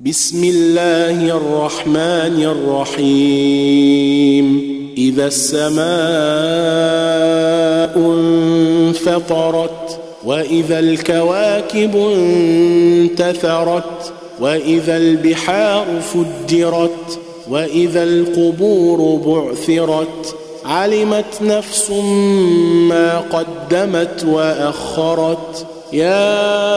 بسم الله الرحمن الرحيم. إذا السماء انفطرت وإذا الكواكب انتثرت وإذا البحار فجرت وإذا القبور بعثرت علمت نفس ما قدمت وأخرت. يا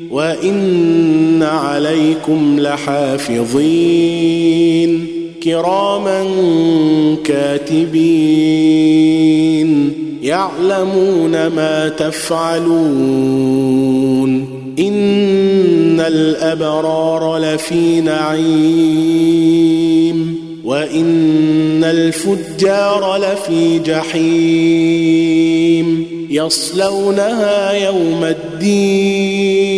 وإن عليكم لحافظين. كراما كاتبين. يعلمون ما تفعلون. إن الأبرار لفي نعيم. وإن الفجار لفي جحيم يصلونها يوم الدين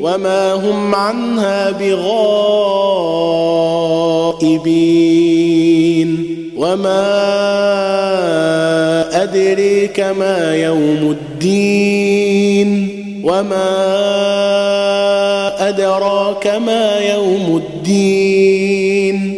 وما هم عنها بغائبين وما ادريك ما يوم الدين وما ادراك ما يوم الدين